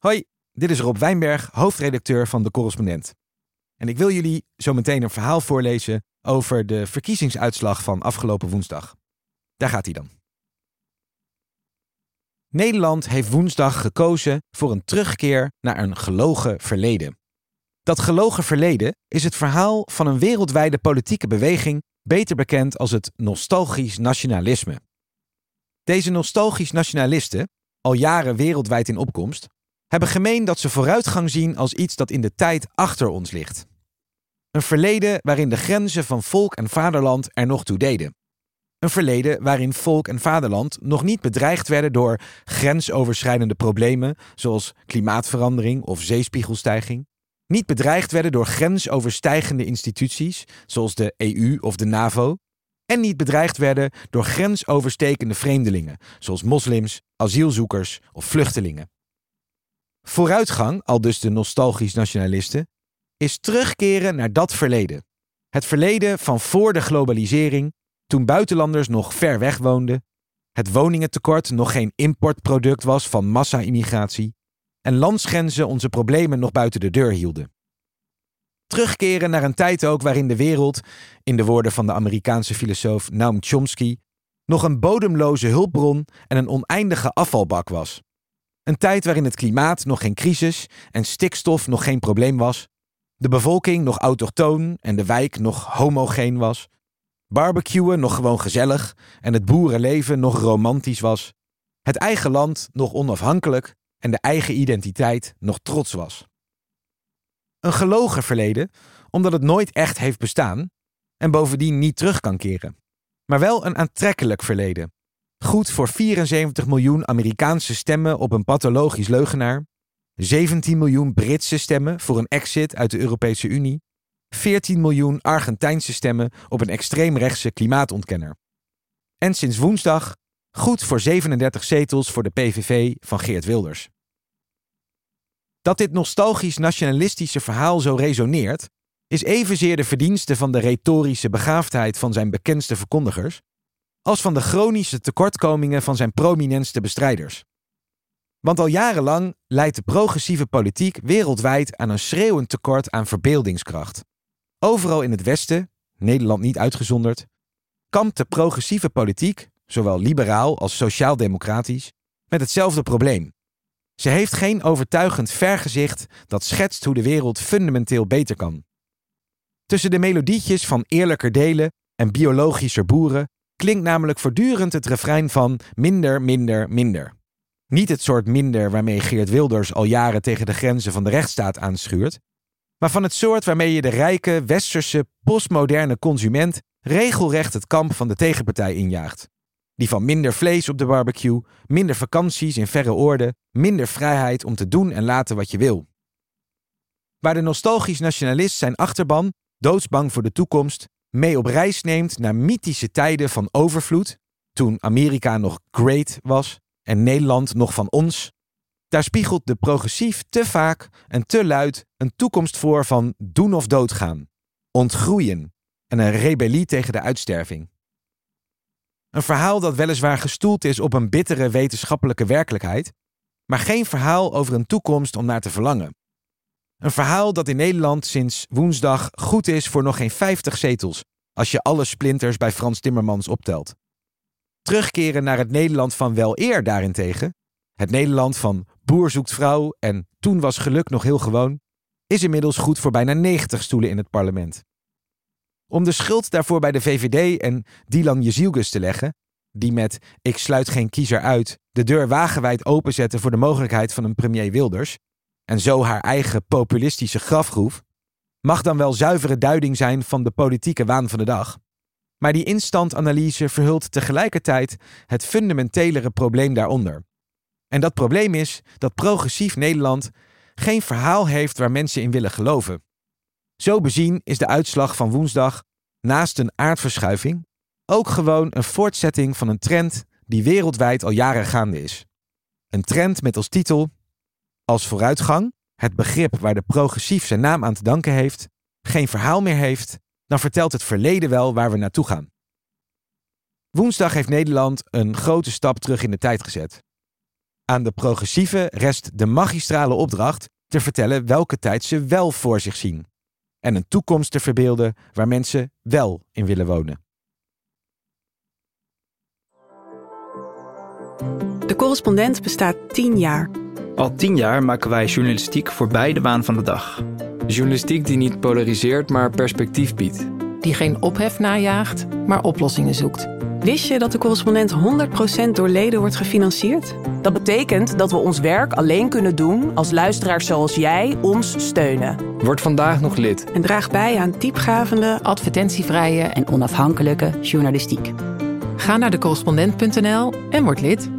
Hoi, dit is Rob Wijnberg, hoofdredacteur van De Correspondent. En ik wil jullie zo meteen een verhaal voorlezen over de verkiezingsuitslag van afgelopen woensdag. Daar gaat hij dan. Nederland heeft woensdag gekozen voor een terugkeer naar een gelogen verleden. Dat gelogen verleden is het verhaal van een wereldwijde politieke beweging, beter bekend als het nostalgisch nationalisme. Deze nostalgisch nationalisten, al jaren wereldwijd in opkomst, hebben gemeen dat ze vooruitgang zien als iets dat in de tijd achter ons ligt. Een verleden waarin de grenzen van volk en vaderland er nog toe deden. Een verleden waarin volk en vaderland nog niet bedreigd werden door grensoverschrijdende problemen zoals klimaatverandering of zeespiegelstijging. Niet bedreigd werden door grensoverstijgende instituties zoals de EU of de NAVO. En niet bedreigd werden door grensoverstekende vreemdelingen zoals moslims, asielzoekers of vluchtelingen. Vooruitgang, al dus de nostalgisch nationalisten, is terugkeren naar dat verleden. Het verleden van voor de globalisering, toen buitenlanders nog ver weg woonden, het woningentekort nog geen importproduct was van massa-immigratie en landsgrenzen onze problemen nog buiten de deur hielden. Terugkeren naar een tijd ook waarin de wereld, in de woorden van de Amerikaanse filosoof Noam Chomsky, nog een bodemloze hulpbron en een oneindige afvalbak was. Een tijd waarin het klimaat nog geen crisis en stikstof nog geen probleem was, de bevolking nog autochtoon en de wijk nog homogeen was, barbecuen nog gewoon gezellig en het boerenleven nog romantisch was, het eigen land nog onafhankelijk en de eigen identiteit nog trots was. Een gelogen verleden, omdat het nooit echt heeft bestaan en bovendien niet terug kan keren, maar wel een aantrekkelijk verleden Goed voor 74 miljoen Amerikaanse stemmen op een pathologisch leugenaar. 17 miljoen Britse stemmen voor een exit uit de Europese Unie. 14 miljoen Argentijnse stemmen op een extreemrechtse klimaatontkenner. En sinds woensdag goed voor 37 zetels voor de PVV van Geert Wilders. Dat dit nostalgisch nationalistische verhaal zo resoneert, is evenzeer de verdienste van de retorische begaafdheid van zijn bekendste verkondigers, als van de chronische tekortkomingen van zijn prominentste bestrijders. Want al jarenlang leidt de progressieve politiek wereldwijd aan een schreeuwend tekort aan verbeeldingskracht. Overal in het Westen, Nederland niet uitgezonderd, kampt de progressieve politiek, zowel liberaal als sociaal-democratisch, met hetzelfde probleem. Ze heeft geen overtuigend vergezicht dat schetst hoe de wereld fundamenteel beter kan. Tussen de melodietjes van eerlijker delen en biologischer boeren klinkt namelijk voortdurend het refrein van minder, minder, minder. Niet het soort minder waarmee Geert Wilders al jaren tegen de grenzen van de rechtsstaat aanschuurt, maar van het soort waarmee je de rijke, westerse, postmoderne consument regelrecht het kamp van de tegenpartij injaagt. Die van minder vlees op de barbecue, minder vakanties in verre oorden, minder vrijheid om te doen en laten wat je wil. Waar de nostalgisch nationalist zijn achterban, doodsbang voor de toekomst, mee op reis neemt naar mythische tijden van overvloed, toen Amerika nog great was en Nederland nog van ons, daar spiegelt de progressief te vaak en te luid een toekomst voor van doen of doodgaan, ontgroeien en een rebellie tegen de uitsterving. Een verhaal dat weliswaar gestoeld is op een bittere wetenschappelijke werkelijkheid, maar geen verhaal over een toekomst om naar te verlangen. Een verhaal dat in Nederland sinds woensdag goed is voor nog geen 50 zetels, als je alle splinters bij Frans Timmermans optelt. Terugkeren naar het Nederland van wel eer daarentegen, het Nederland van boer zoekt vrouw en toen was geluk nog heel gewoon, is inmiddels goed voor bijna 90 stoelen in het parlement. Om de schuld daarvoor bij de VVD en Dylan Jezielgus te leggen, die met ik sluit geen kiezer uit de deur wagenwijd openzetten voor de mogelijkheid van een premier Wilders, en zo haar eigen populistische grafgroef, mag dan wel zuivere duiding zijn van de politieke waan van de dag. Maar die instantanalyse verhult tegelijkertijd het fundamentelere probleem daaronder. En dat probleem is dat progressief Nederland geen verhaal heeft waar mensen in willen geloven. Zo bezien is de uitslag van woensdag, naast een aardverschuiving, ook gewoon een voortzetting van een trend die wereldwijd al jaren gaande is. Een trend met als titel als vooruitgang, het begrip waar de progressief zijn naam aan te danken heeft, geen verhaal meer heeft, dan vertelt het verleden wel waar we naartoe gaan. Woensdag heeft Nederland een grote stap terug in de tijd gezet. Aan de progressieve rest de magistrale opdracht te vertellen welke tijd ze wel voor zich zien. En een toekomst te verbeelden waar mensen wel in willen wonen. De correspondent bestaat 10 jaar. Al tien jaar maken wij journalistiek voorbij de waan van de dag. Journalistiek die niet polariseert, maar perspectief biedt. Die geen ophef najaagt, maar oplossingen zoekt. Wist je dat de correspondent 100% door leden wordt gefinancierd? Dat betekent dat we ons werk alleen kunnen doen als luisteraars zoals jij ons steunen. Word vandaag nog lid. En draag bij aan diepgavende, Advertentievrije en onafhankelijke journalistiek. Ga naar decorrespondent.nl en word lid.